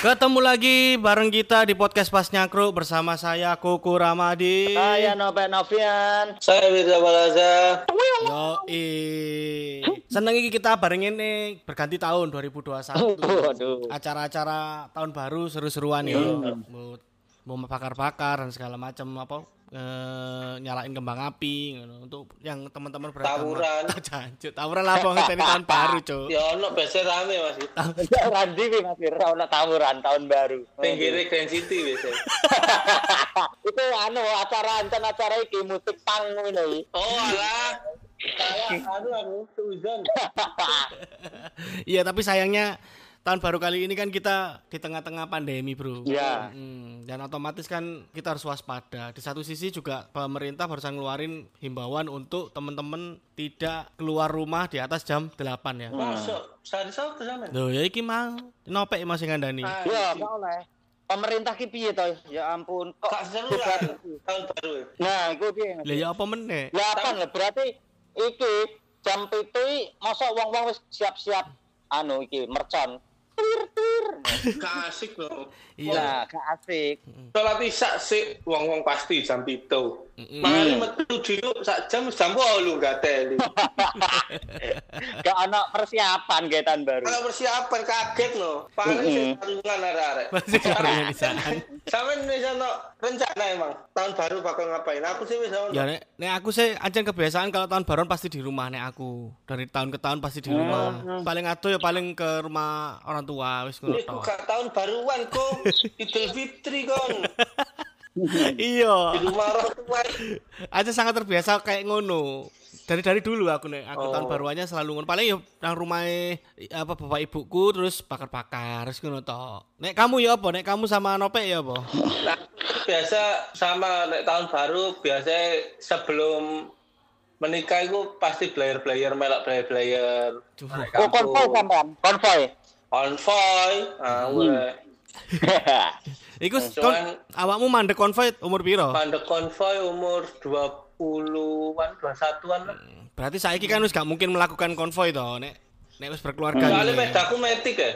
Ketemu lagi bareng kita di podcast Pas Nyakru bersama saya Kuku Ramadi. Saya Nopet Novian. Saya Mirza Balaza. Yo, seneng iki kita bareng ini berganti tahun 2021. Waduh. Acara-acara tahun baru seru-seruan ya. Mau mau bakar-bakar dan segala macam apa eh, nyalain kembang api ngono. untuk yang teman-teman beragama. Tawuran. Jancuk, tawuran lah ngenteni tahun baru, Cuk. Ya ono biasa rame Mas. Randi wi Mas Fir, ono tawuran tahun baru. Pinggirnya Grand City biasa. Itu anu acara ancan acara iki musik pang iki. Oh alah. Saya anu aku Suzon. Iya, tapi sayangnya tahun baru kali ini kan kita di tengah-tengah pandemi, Bro. Iya. Hmm, dan otomatis kan kita harus waspada. Di satu sisi juga pemerintah barusan ngeluarin himbauan untuk teman-teman tidak keluar rumah di atas jam 8 ya. Masuk. Sok ke sana. Loh, ya iki mau nopek masih ngandani. Ah, Ya, gak oleh. Pemerintah ki piye to? Ya ampun, kok seru tahun baru. ya? Nah, iku piye? Lah ya apa meneh? Ya kan lah berarti iki jam pitu mosok wong-wong wis siap-siap anu iki mercon tir tir. kasik asik loh. Iya, kasik asik. Salat isya sih uang uang pasti jam itu Mm. Mari metu dulu sak jam jam lu gateli. Gak anak persiapan getan baru. Kalau persiapan kaget lo. Paling mm -hmm. sarungan arek-arek. Masih sarungan di sana. Sampe Indonesia no rencana emang tahun baru bakal ngapain? Aku sih wis Ya nek, nek aku sih aja kebiasaan kalau tahun baru pasti di rumah nek aku. Dari tahun ke tahun pasti di rumah. Mm. Paling atuh ya paling ke rumah orang tua wis ngono. Tahun baruan kok Idul Fitri kon. Iya. Aja sangat terbiasa kayak ngono. Dari dari dulu aku nek aku Oh. tahun baruannya selalu ngono. Paling ya nang rumah apa bapak ibuku terus bakar-bakar terus ngono tok. Nek kamu ya apa? Nek kamu sama Nopek ya apa? Nah, biasa sama nek tahun baru biasa sebelum menikah itu pasti player-player melak player-player. Oh, konvoy sampean. Konvoy. Konvoy, ah weh. Iku Cuman- kon, awakmu mandek konvoy umur piro? Mandek konvoy umur 20-an, 21-an lah. Berarti saiki kan wis gak mungkin melakukan konvoy toh nek nek wis berkeluarga. Soalnya gitu ya. pedaku metik ya.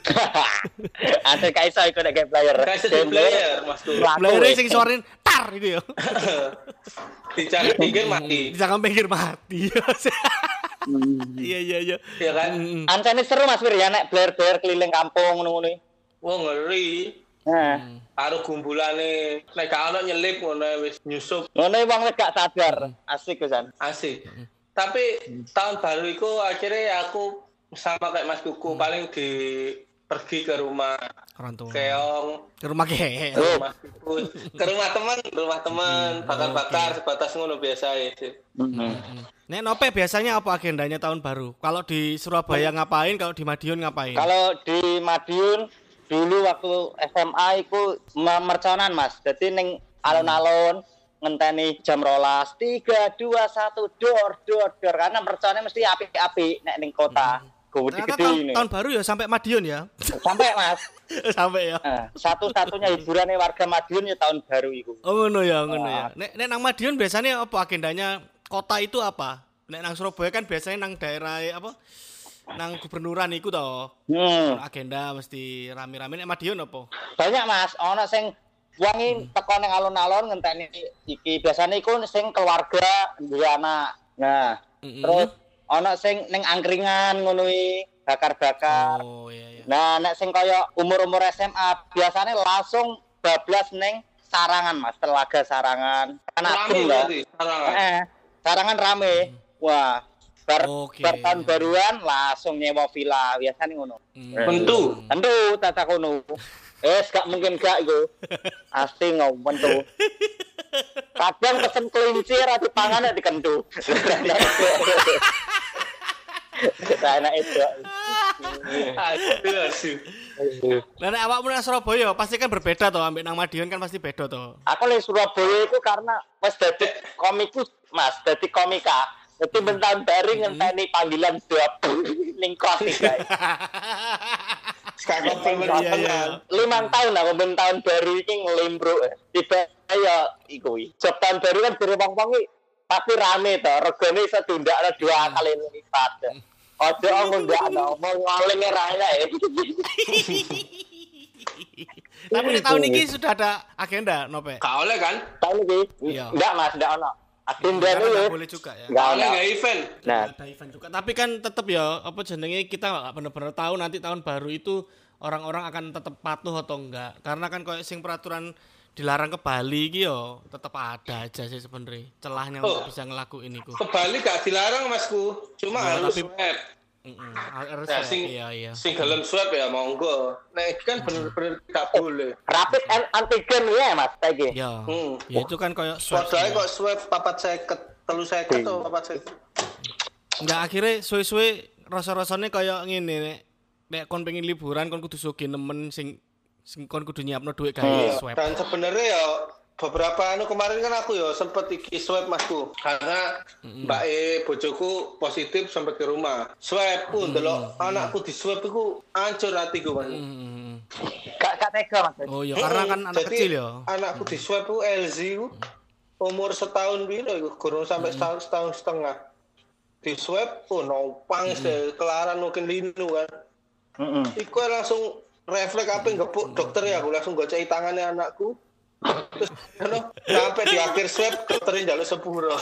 Ada kaiso iku nek kayak player. Kayak sedih player, Mas Blayere weh. sing sorin tar gitu ya. Dicari pinggir mati. Di jangan pinggir mati. Iya iya iya. Ya kan? Mm, mm. Ancane seru Mas Fir ya nek player-player keliling kampung ngono-ngono. Wah ngeri. Nah, Karo gumbulane nek gak ono nyelip ngono wis nyusup ngono wong wis gak sadar. Asik Gusan. asik. Tapi tahun baru itu akhirnya aku sama kayak Mas Kuku paling di pergi ke rumah Orang tua. keong, Ke rumah ke. ke rumah Kuku, ke rumah teman, rumah teman, bakar-bakar sebatas ngono biasa ya sih. Nek Nope biasanya apa agendanya tahun baru? Kalau di Surabaya ngapain? Kalau di Madiun ngapain? Kalau di Madiun dulu waktu SMA iku me- merconan Mas. Jadi ning alun-alun ngenteni jam rolas tiga dua satu dor dor dor karena merconnya mesti api-api nek ning kota gede Ternyata gede tahun, ini tahun baru ya sampai Madiun ya. sampai mas sampai ya. Nah, satu-satunya hiburannya warga Madiun ya tahun baru itu Oh ngono ya, ngono ya. Nek nek nang Madiun biasanya apa agendanya? Kota itu apa? Nek nang Surabaya kan biasanya nang daerah apa? Nang gubernuran iku toh. hmm. Agenda mesti rame-rame nek Madiun apa? banyak mas ono sing wangi teko ning alun-alun ngenteni iki biasanya iku sing keluarga duwe anak nah Mm-mm. terus ono sing ning angkringan ngono bakar-bakar Oh iya iya. nah nek sing kaya umur-umur SMA biasanya langsung bablas ning sarangan mas telaga sarangan kan Rame berarti sekarang. eh sarangan rame wah bar, Oke. bar tahun baruan langsung nyewa villa biasanya ngono Hmm. Tentu. tentu tata kono eh gak mungkin gak itu pasti ngomen tuh kadang pesen kelinci ra dipangan ya dikentu Nah, enak itu. Lah nek awakmu nang Surabaya pasti kan berbeda toh, ambek nang Madiun kan pasti beda toh. Aku di Surabaya itu karena wis dadi komikus, Mas, dadi komika. Dadi bentan baru ngenteni panggilan dua ning kos iki. Sekarang. Iya, iya. Limang tahun lah ben tahun baru iki ngelembro. Tiba ya iku. iki. Job tahun baru kan dari wong-wong iki pasti rame to, regane iso tundakno dua kali lipat. Ojo ngundakno, mau ngoling ra ya. Tapi tahun ini sudah ada agenda nope. Gak oleh kan? Tahun ini Iya. enggak Mas, enggak ono. Agenda itu nggak boleh juga ya. enggak Oleh ono. gak event. Nah, ada event juga. Tapi kan tetap ya apa jenenge kita nggak bener-bener tahu nanti tahun baru itu orang-orang akan tetap patuh atau enggak. Karena kan kayak sing peraturan dilarang ke Bali iki yo tetap ada aja sih sebenarnya celahnya Oh. untuk bisa ngelakuin itu. Ke Bali gak dilarang masku. Cuma Ya, harus tapi- swab. Harus Nah, ya, sing iya iya. sing gelem swab ya monggo. Nah, ini kan bener-bener gak boleh. rapid and antigen ya Mas saiki. Ya. Hmm. Ya itu kan kayak swab. Padahal ya. kok swab papat seket, telu seket atau papat seket. Enggak akhirnya suwe-suwe rasa-rasanya kayak ngene nek nek kon pengen liburan kon kudu sugih nemen sing sing kon kudu nyiapno duit gawe Iya, swab. Dan sebenarnya ya beberapa anu kemarin kan aku ya sempet iki swab masku. Karena mbak E bojoku positif sampai ke rumah. Swab pun delok anakku di swab iku hancur hatiku kan Hmm. Gak gak tega Mas. Oh iya karena kan anak Jadi, kecil ya. anakku di swab iku LZ umur setahun piro iku? Kurang sampai setahun, setahun setengah. Di swab oh nopang mm kelaran mungkin linu kan. Heeh. Iku langsung refleks apa ngepuk dokter ya aku langsung gocek tangannya anakku terus sampai di akhir swab dokternya jalur sepuro.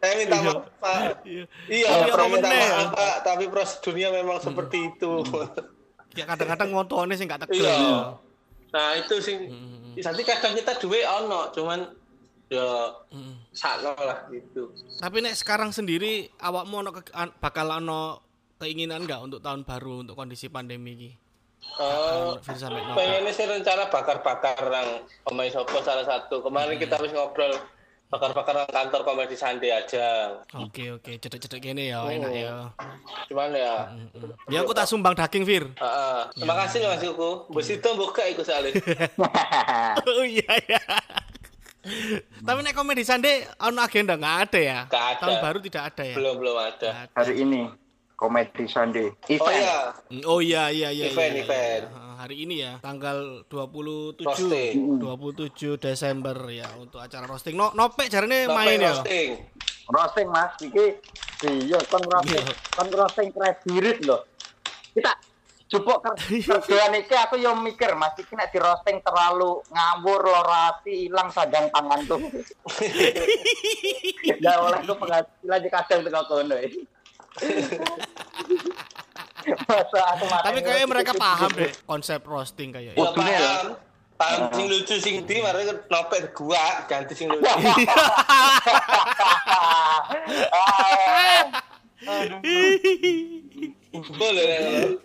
Saya minta maaf pak. Iya. iya Tapi saya minta maaf pak. Tapi prosedurnya memang seperti itu. Ya kadang-kadang montone sing gak tegel. iya. Ya. nah itu sih. Nanti kadang kita duit ono cuman ya sakno lah gitu. Tapi nek sekarang sendiri awakmu ono bakal ono keinginan nggak untuk tahun baru untuk kondisi pandemi ini? Oh, nopo. pengennya sih rencana bakar-bakar yang pemain sopo salah satu. Kemarin kita habis ngobrol bakar-bakar nang kantor komedi Sandi aja. Oke oke, cedek-cedek gini ya, enak ya. Cuman ya, Mm. Ya aku tak sumbang daging Fir. heeh. terima kasih loh Mas Yuku. Bos itu buka iku salih. oh iya ya. Tapi nek komedi sande ono agenda nggak ada ya? Nggak ada. Tahun baru tidak ada ya? belum belum ada. Hari ini Comedy Sunday. Oh Event. iya, Mm, Oh iya iya iya. Event, iya, iya. event. Ah, Hari ini ya, tanggal 27 Roasting. 27 Desember ya untuk acara roasting. No, nopek jarane Sampai main ya. roasting. Roasting Mas, iki iya kon roasting, Iya. kon roasting kredit loh. Kita jupuk ker kerjaan iki aku yo mikir Mas iki nek di roasting terlalu ngawur lorati ilang sadang tangan tuh. Ya oleh ku penghasilan kadang teko kono. Masa aku Tapi kayaknya mereka paham deh konsep roasting kayak. Ya Kudune ya. paham. Paham sing lucu sing di mari nopet gua ganti sing lucu. Boleh ya.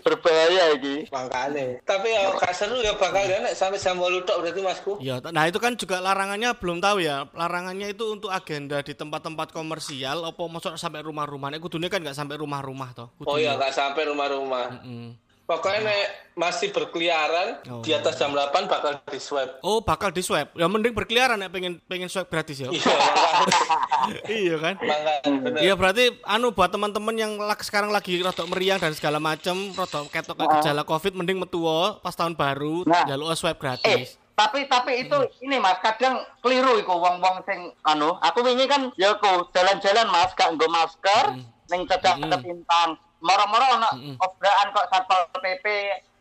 Berbahaya iki. Makanya. Tapi ya gak seru ya bakal ya nek sampai jam 8 tok berarti Masku. Ya, nah itu kan juga larangannya belum tahu ya. Larangannya itu untuk agenda di tempat-tempat komersial apa masuk sampai rumah-rumah. Nek kudune kan nggak sampai rumah-rumah toh. Oh iya gak sampai rumah-rumah. Mm. Pokoknya nek masih berkeliaran Oh. di atas jam 8 bakal di swab. Oh, bakal di swab. Ya mending berkeliaran nek pengen pengen swab gratis ya. Iya, iya kan? Iya berarti anu buat teman-teman yang lag- sekarang lagi rada meriang dan segala macam, rada ketok kayak gejala Covid mending metu wae pas tahun baru Nah. jaluk swab Eh, gratis. tapi tapi itu ini Mas, kadang keliru iku wong-wong sing anu, aku wingi kan ya aku jalan-jalan Mas gak nggo masker ning cedak ketintang. Moro-moro ono obraan kok Satpol PP.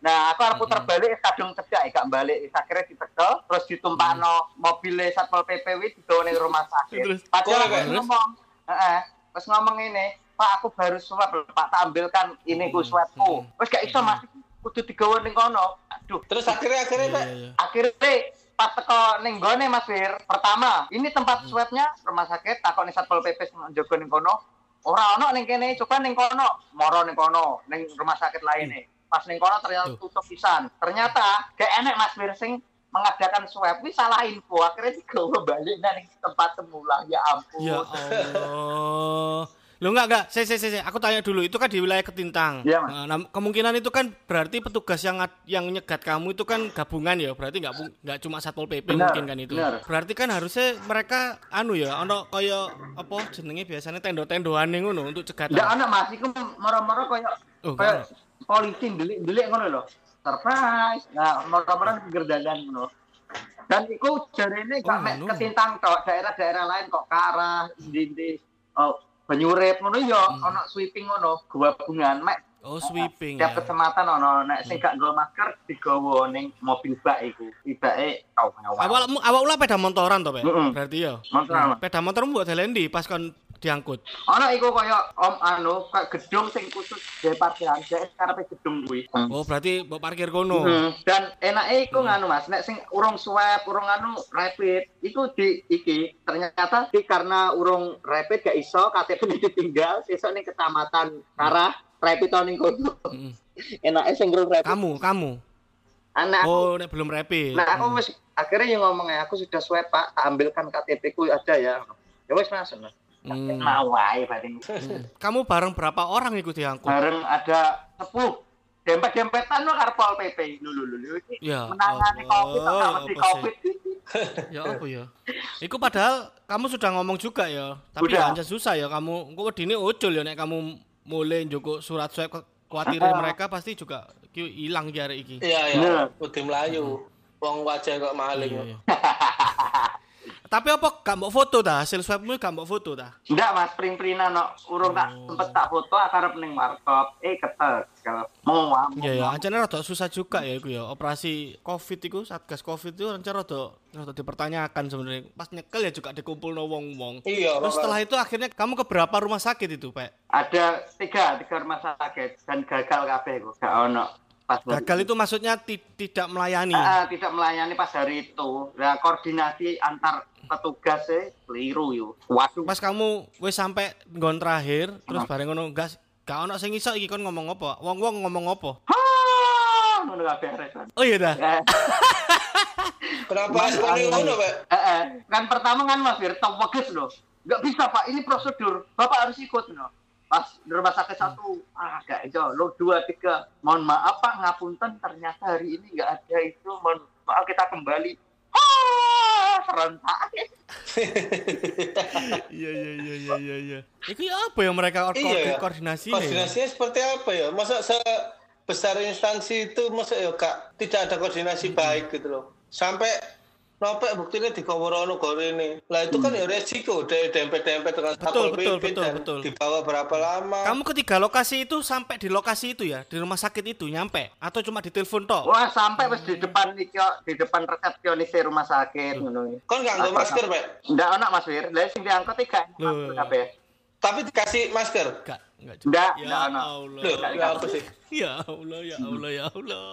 Nah, aku arep puter balik kadung cedak gak balik. Akhirnya ditekel terus ditumpakno mobil Satpol PP wi digawa ning rumah sakit. Terus? Padahal aku ngomong, heeh, terus ngomong ini, Pak aku baru swab, Pak tak ambilkan ini ku swabku. Wes gak iso Mas, kudu digawa ning kono. Aduh, Terus akhirnya akhirnya Pak, Iya, iya. akhirnya pas teko ning gone Mas Fir pertama ini tempat swabnya rumah sakit takon satpol pp sing njogo ning kono ora ono ning kene coba ning kono. Moro ning kono ning rumah sakit lain nih pas ning kono ternyata tutup pisan. Ternyata gak enek Mas Fir sing mengadakan swab. Wis salah info akhirnya digawa balik nang tempat semula ya ampun. Ya Allah. Lo enggak enggak, saya saya saya aku tanya dulu itu kan di wilayah Ketintang. Iya, Mas. Nah, kemungkinan itu kan berarti petugas yang yang nyegat kamu itu kan gabungan ya, berarti enggak enggak cuma Satpol PP Benar, mungkin kan itu. benar. Berarti kan harusnya mereka anu ya, ono kaya apa jenenge biasanya tendo-tendoan ngono untuk Nggak cegatan. ana Mas iku moro-moro koyo Oh, koyo nggak polisi delik-delik ngono lho. Surprise. Nah, moro-moro pinggir dalan ngono. Dan iku jarene gak Oh, ketintang tok, daerah-daerah lain kok Karah, Ndi-ndi, oh, Banyurep ngono ya Hmm. ana sweeping ngono, gabungan mek Oh, sweeping Tiap ya. kecamatan ono nek sing gak nggo masker digawa ning mobil bak iku. Tibake tau ngawal. Awalmu awal peda motoran to, Pak? Berarti ya. Motoran. Peda buat jalan di pas kon diangkut. Ono iku kaya om anu kayak gedung sing khusus di parkiran, jadi karepe gedung kuwi. Oh, berarti mbok parkir kono. Hmm. Dan enake iku nganu Mas, nek sing urung swab, urung anu rapid, iku di iki ternyata di karena urung rapid gak iso KTP ditinggal sesuk ning kecamatan Karah rapid ning kono. Mm. Enake sing urung rapid. Kamu, kamu. Anak Oh, nek belum rapid. nah aku wis akhirnya yang ngomongnya aku sudah swab Pak, ambilkan KTP ku ada ya. Ya wis Mas. Hmm. Mau wae berarti. Hmm. Kamu bareng berapa orang ikut diangkut? Bareng ada 10 dempet-dempetan lo karo Pol PP. Lho iki. Ya Menangani Allah, Covid atau mesti? Covid. Ya apa ya? Iku padahal kamu sudah ngomong juga ya. Tapi Udah. ya susah ya kamu. Engko wedine ujul ya nek kamu mulai njoko surat swab ke- kuatir mereka pasti juga hilang jare iki. Iya, iya. Iya. Udah Melayu. Wong wajah kok maling. Iya, iya. Tapi apa gak mau foto dah hasil swabmu gak mau foto dah? Enggak Mas, print-printan no. Urung tak Oh. sempet tak foto akarep ning warkop. Eh ketek. Kalau mau mau. Iya ya, ancane rada susah juga ya iku ya. Operasi Covid iku, Satgas Covid itu ancane rada rada dipertanyakan sebenarnya. Pas nyekel ya juga dikumpulno wong-wong. Iya, Terus setelah itu akhirnya kamu ke berapa rumah sakit itu, Pak? Ada tiga, tiga rumah sakit dan gagal kabeh kok. Gak ono. Pas Gagal itu maksudnya ti- tidak melayani. Ah, tidak melayani pas hari itu. Nah, koordinasi antar petugas e keliru yo. Waduh. Pas kamu wis sampai nggon terakhir, terus bareng ngono gas gak ono sing iso iki kon ngomong apa? Wong-wong ngomong apa? Ngono kabeh. Oh iya dah. Eh, Kenapa seperti ngono, Pak? eh, eh. kan pertama kan Mas Bir, tau weges loh. Enggak bisa Pak, ini prosedur. Bapak harus ikut loh. Pas di rumah sakit satu, ah gak itu. Lo dua tiga, mohon maaf Pak, ngapunten ternyata hari ini nggak ada itu. Mohon maaf kita kembali. Ah, serentak. Iya iya iya iya iya iya. Ya apa ya mereka Iya, ya. koordinasi Koordinasinya seperti apa ya? Masa sebesar instansi itu masa ya kak tidak ada koordinasi baik gitu loh. Sampai nopek buktinya di Komorono ini. Lah itu kan ya resiko dari dempet-dempet dengan Betul, Satpol betul, PP betul, dan betul. dibawa berapa lama. Kamu ketiga lokasi itu sampai di lokasi itu ya, di rumah sakit itu nyampe atau cuma di telepon tok? Wah, sampai pas di depan iki yo, di depan resepsionis rumah sakit ngono. Kan nggak nggak masker, Pak. Nggak ono Mas Wir, lah sing diangkut tiga. Loh. Kabeh. Tapi dikasih masker. Enggak, enggak juga. Nggak, Ya nggak ono. Allah. Loh, ya apa sih? Ya Allah, ya Allah, ya Allah.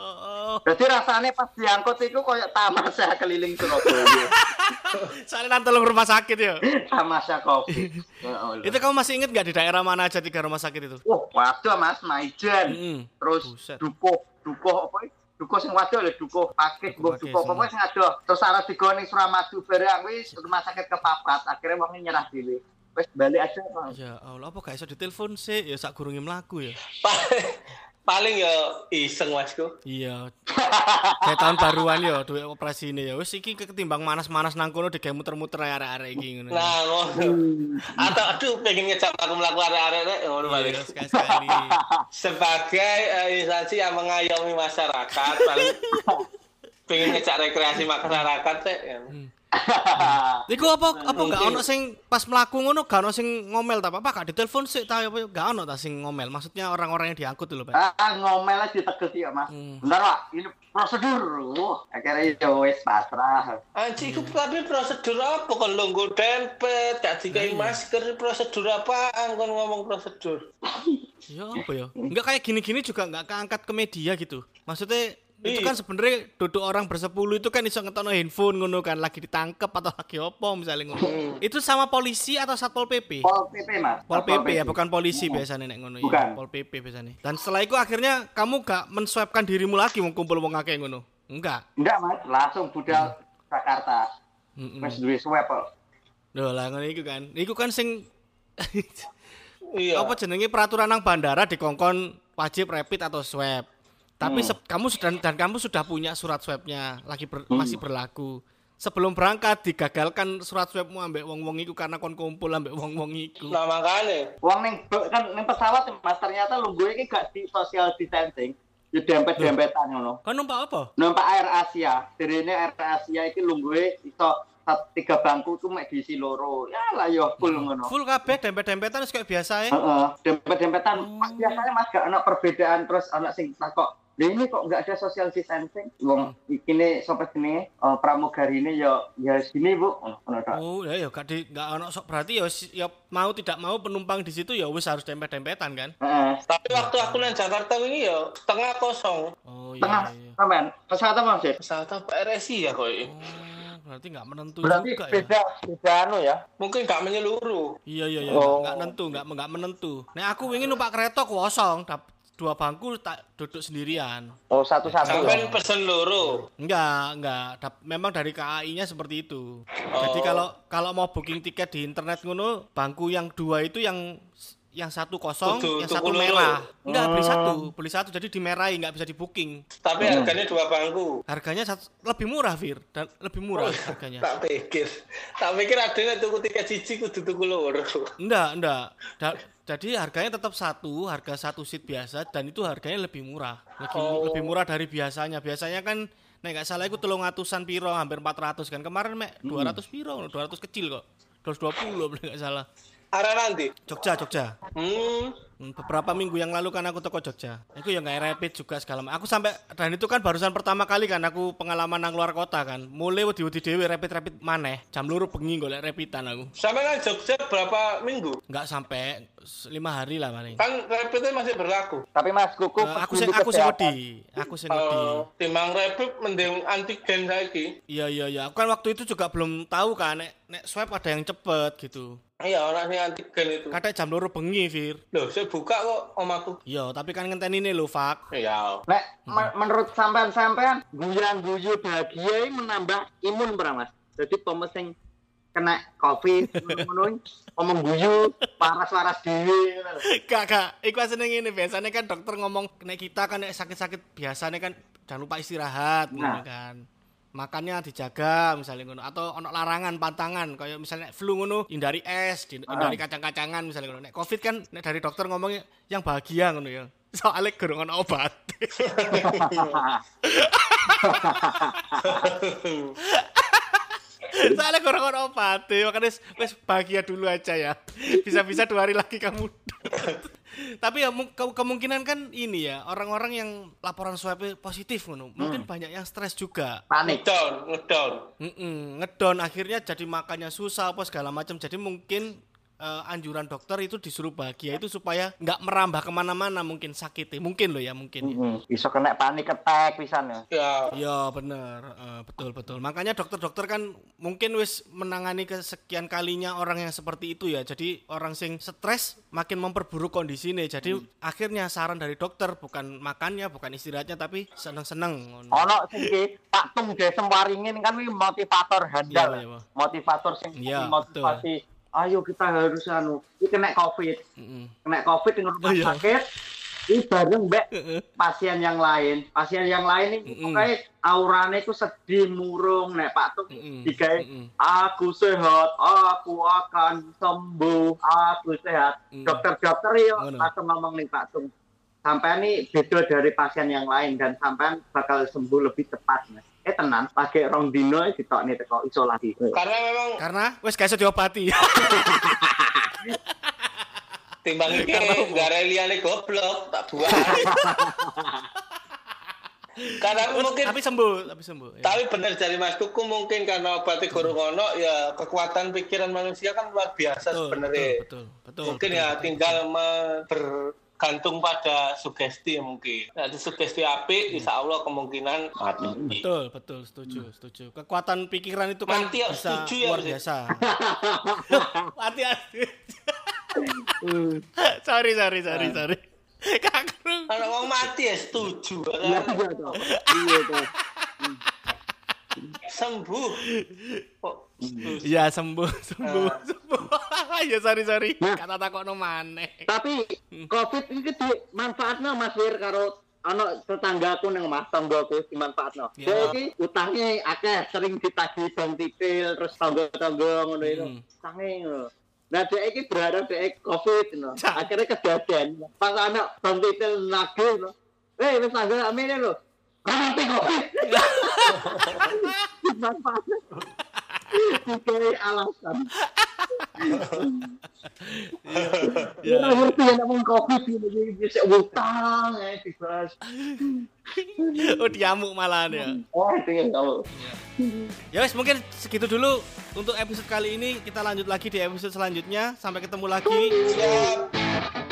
Jadi rasanya pas diangkut itu kayak tamasya keliling Surabaya. Soalnya nang tolong rumah sakit ya. tamasya Covid. Ya Allah. Itu kamu masih inget nggak di daerah mana aja tiga rumah sakit itu? Wah, waduh Mas Maijen. Mm-mm. Terus Buset. dukuh, dukuh apa? Dukuh sing waduh lho dukuh pakis, mbok dukuh apa sing adoh. Terus arep digoni Suramadu barang wis rumah sakit kepapat, akhirnya wong nyerah dhewe. Wis balik aja. Mas. Ya Allah, apa gak iso ditelepon sih? Ya sak gurunge mlaku ya. paling paling ya iseng masku. Iya. Kayak tahun baruan ya duwe operasi ini ya. Wis iki ketimbang manas-manas nang kono digawe muter-muter arek-arek iki ngono. Nah, ngono. Atau aduh pengen ngecap aku melakukan arek-arek ngono balik. Iya, sekali-sekali. Sebagai eh, instansi yang mengayomi masyarakat, paling pengen ngecak rekreasi masyarakat teh. ya. Iku apa apa gak ono sing pas mlaku ngono gak ono sing ngomel ta apa gak ditelepon sih ta apa gak ono ta sing ngomel. Maksudnya orang-orang yang diangkut dulu, Pak. Ah, ngomel aja tegas ya, Mas. Hmm. Bentar, Pak. Ini prosedur. Wah, akhirnya ya wis pasrah. Anjir, iku tapi prosedur apa kon lungguh dempet, gak dikai masker, prosedur apaan kon ngomong prosedur? Ya apa ya? Enggak kayak gini-gini juga enggak keangkat ke media gitu. Maksudnya itu kan sebenarnya duduk orang bersepuluh itu kan iso ngetokno handphone ngono kan lagi ditangkep atau lagi apa misalnya ngono. itu sama polisi atau satpol PP? Pol PP, Mas. Pol Satpol PP ya, bukan polisi biasanya nek ngono ya. Bukan. Pol PP biasanya. Dan setelah itu akhirnya kamu gak menswabkan dirimu lagi mau kumpul wong akeh ngono. Enggak. Enggak, Mas. Langsung budal Jakarta. Heeh. Wis duwe swab kok. Loh lah ngono iku kan. Iku kan sing Iya. apa jenenge peraturan nang bandara dikongkon wajib rapid atau swab. Tapi Hmm. kamu sudah dan kamu sudah punya surat swabnya lagi ber- masih berlaku. Sebelum berangkat digagalkan surat swabmu ambek wong-wong iku karena kon kumpul ambek wong-wong iku. Nah, makanya. Wong ning kan ning pesawat Mas ternyata lungguh iki gak di social distancing. Ya dempet-dempetan ngono. Kon numpak apa? Numpak Air Asia, derene Air Asia iki lungguhe iso sat- tiga bangku tuh mek diisi loro. Ya lah yo full ngono. Full kabeh dempet-dempetan wis kayak biasa ya. Heeh, dempet-dempetan. Oh. Mas biasanya Mas gak ana perbedaan terus ana sing takok Lah ini kok nggak ada social distancing? Wong Hmm. iki sapa jenenge uh, pramugari ini ya ya sini Bu. Ngono tok. Oh, ya ya gak di gak ono sok berarti ya wis- ya mau tidak mau penumpang di situ ya wis harus dempet-dempetan kan. Heeh. Tapi waktu aku nang Jakarta ini ya tengah kosong. Oh iya Tengah iya. sampean pesawat apa Mas? Pesawat apa RSI ya kok. Oh, berarti nggak menentu Berarti juga ya. beda beda anu ya. Mungkin gak menyeluruh. Iya iya iya, Oh. nggak nentu, nggak nggak menentu. Nek aku ingin numpak kereta kosong, dua bangku tak duduk sendirian. Oh satu-satu Sampai ya. pesen loro. Enggak, enggak. Dap- memang dari KAI-nya seperti itu. Jadi Oh. kalau kalau mau booking tiket di internet ngono, bangku yang dua itu yang yang satu kosong, Tujuh- yang satu puluh merah. Enggak, beli Hmm. satu, beli satu jadi dimerahi, enggak bisa di booking. Tapi Hmm. harganya dua bangku. Harganya satu, lebih murah, Fir, dan lebih murah harganya. Tak pikir. Tak pikir adanya tuku tiket cici kudu tuku loro. Enggak, enggak. Da- jadi harganya tetap satu, harga satu seat biasa dan itu harganya lebih murah. Lebih, Oh. lebih murah dari biasanya. Biasanya kan nek nggak salah itu telung atusan piro, hampir 400 kan. Kemarin mek 200 piro, 200 kecil kok. 220 kalau nggak salah. Arah nanti. Jogja, Jogja. Hmm. Hmm, Beberapa minggu yang lalu kan aku toko Jogja. Itu yang nggak rapid juga segala macam. Aku sampai dan itu kan barusan pertama kali kan aku pengalaman nang luar kota kan. Mulai wedi-wedi dhewe rapid-rapid maneh. Jam luru bengi golek rapidan aku. Sampai nang Jogja berapa minggu? Nggak sampai lima hari lah paling. Kan rapidnya masih berlaku. Tapi Mas Kuku Eh, aku sing peduli aku sing kesehatan. wedi, aku sing wedi. Oh, timbang rapid mending antigen saiki. Iya iya iya. Aku kan waktu itu juga belum tahu kan nek nek swab ada yang cepet gitu. Iya, orang ini antigen itu. Kadang jam loro bengi, Fir. Loh, saya buka kok omaku. Iya, tapi kan ngenteni ini lho, Fak. Iya. Nek me- menurut sampean-sampean guyang guyu bahagia ini menambah imun pernah Mas. Jadi sing kena covid ngono ngomong guyu waras-waras dhewe. Gak, gak. Iku seneng ini biasanya kan dokter ngomong nek kita kan nek sakit-sakit biasanya kan jangan lupa istirahat Nah. kan. Makannya dijaga misalnya ngono atau ono larangan pantangan kayak misalnya flu ngono hindari es, di- hindari kacang-kacangan misalnya ngono. Nek Covid kan nek dari dokter ngomongnya yang bahagia ngono ya. Soalnya gerung ono obat. Soalnya kurang ono obat, makanya wis- wis bahagia dulu aja ya. Bisa-bisa dua hari lagi kamu. Tapi ya ke- kemungkinan kan ini ya orang-orang yang laporan swab positif ngono, mungkin banyak yang stres juga. Panik. Ngedown, ngedown. Mm-mm, ngedon akhirnya jadi makannya susah apa segala macam. Jadi mungkin eh, anjuran dokter itu disuruh bahagia itu supaya nggak merambah ke mana-mana mungkin sakitnya, mungkin loh ya mungkin. ya. Hmm, iso kena panik attack pisan ya. Ya. Iya bener, Eh, betul betul. Makanya dokter-dokter kan mungkin wis menangani kesekian kalinya orang yang seperti itu ya. Jadi orang sing stres makin memperburuk kondisi nih. Jadi akhirnya saran dari dokter bukan makannya, bukan istirahatnya, tapi seneng-seneng. ngono. Ono sing ki Pak Tung Desem Waringin kan motivator handal. Iya, iya, Pak. motivator sing Iya, motivasi. Ayo kita harus anu, iki kena covid, kena covid di rumah Oh, iya. sakit. Ini bareng mbak pasien yang lain, pasien yang lain ini Mm-mm. pokoknya aurane itu sedih murung nek Pak Mm-mm. digawe Mm-mm. aku sehat, aku akan sembuh, aku sehat. Mm. Dokter-dokter yo Ngono. langsung ngomong nih Pak Tung. Sampai ini beda dari pasien yang lain dan sampai bakal sembuh lebih cepat mas. Eh tenan, pakai rong dino ditok nih teko isolasi. Karena memang Karena wis gak iso diobati. timbang iki gara liane goblok tak buat. Karena mungkin tapi sembuh, tapi sembuh. ya. tapi benar dari Mas Kuku mungkin karena obatnya gorong ono ya kekuatan pikiran manusia kan luar biasa Betul, sebenarnya. betul, betul, mungkin betul, ya betul. tinggal me- bergantung pada sugesti mungkin. Nah, di sugesti api, insya Allah kemungkinan mati. Betul, betul, setuju, setuju. Kekuatan pikiran itu kan Mati ya, bisa setuju ya, luar biasa. Mati ya. sorry, sorry, sorry, sorry. Kakrung. Kalau orang mati ya setuju. Iya toh. Iya Sembuh. Kok Ya sembuh, sembuh, Ah. sembuh. ya sorry, sorry. Nah. Kata takokno maneh. Tapi covid ini di manfaatnya Mas Wir karo ana tetanggaku nang Mas tanggaku dimanfaatno. Ya. Dia iki utange akeh sering ditagih bang tipil terus tangga-tangga ngono itu. Hmm. Utange ngono. Nah dia iki berharap dia covid no. Akhirnya kejadian. Pas anak bang tipil nagih no. Eh wis tangga amene lho. Nanti covid. Oke, alasan. Ya. Ya ngerti ya namanya covid ini bisa utang ya dibahas. Oh diamuk malahan ya. Oh, tinggal kamu. Ya wes mungkin segitu dulu untuk episode kali ini. Kita lanjut lagi di episode selanjutnya. Sampai ketemu lagi. Siap.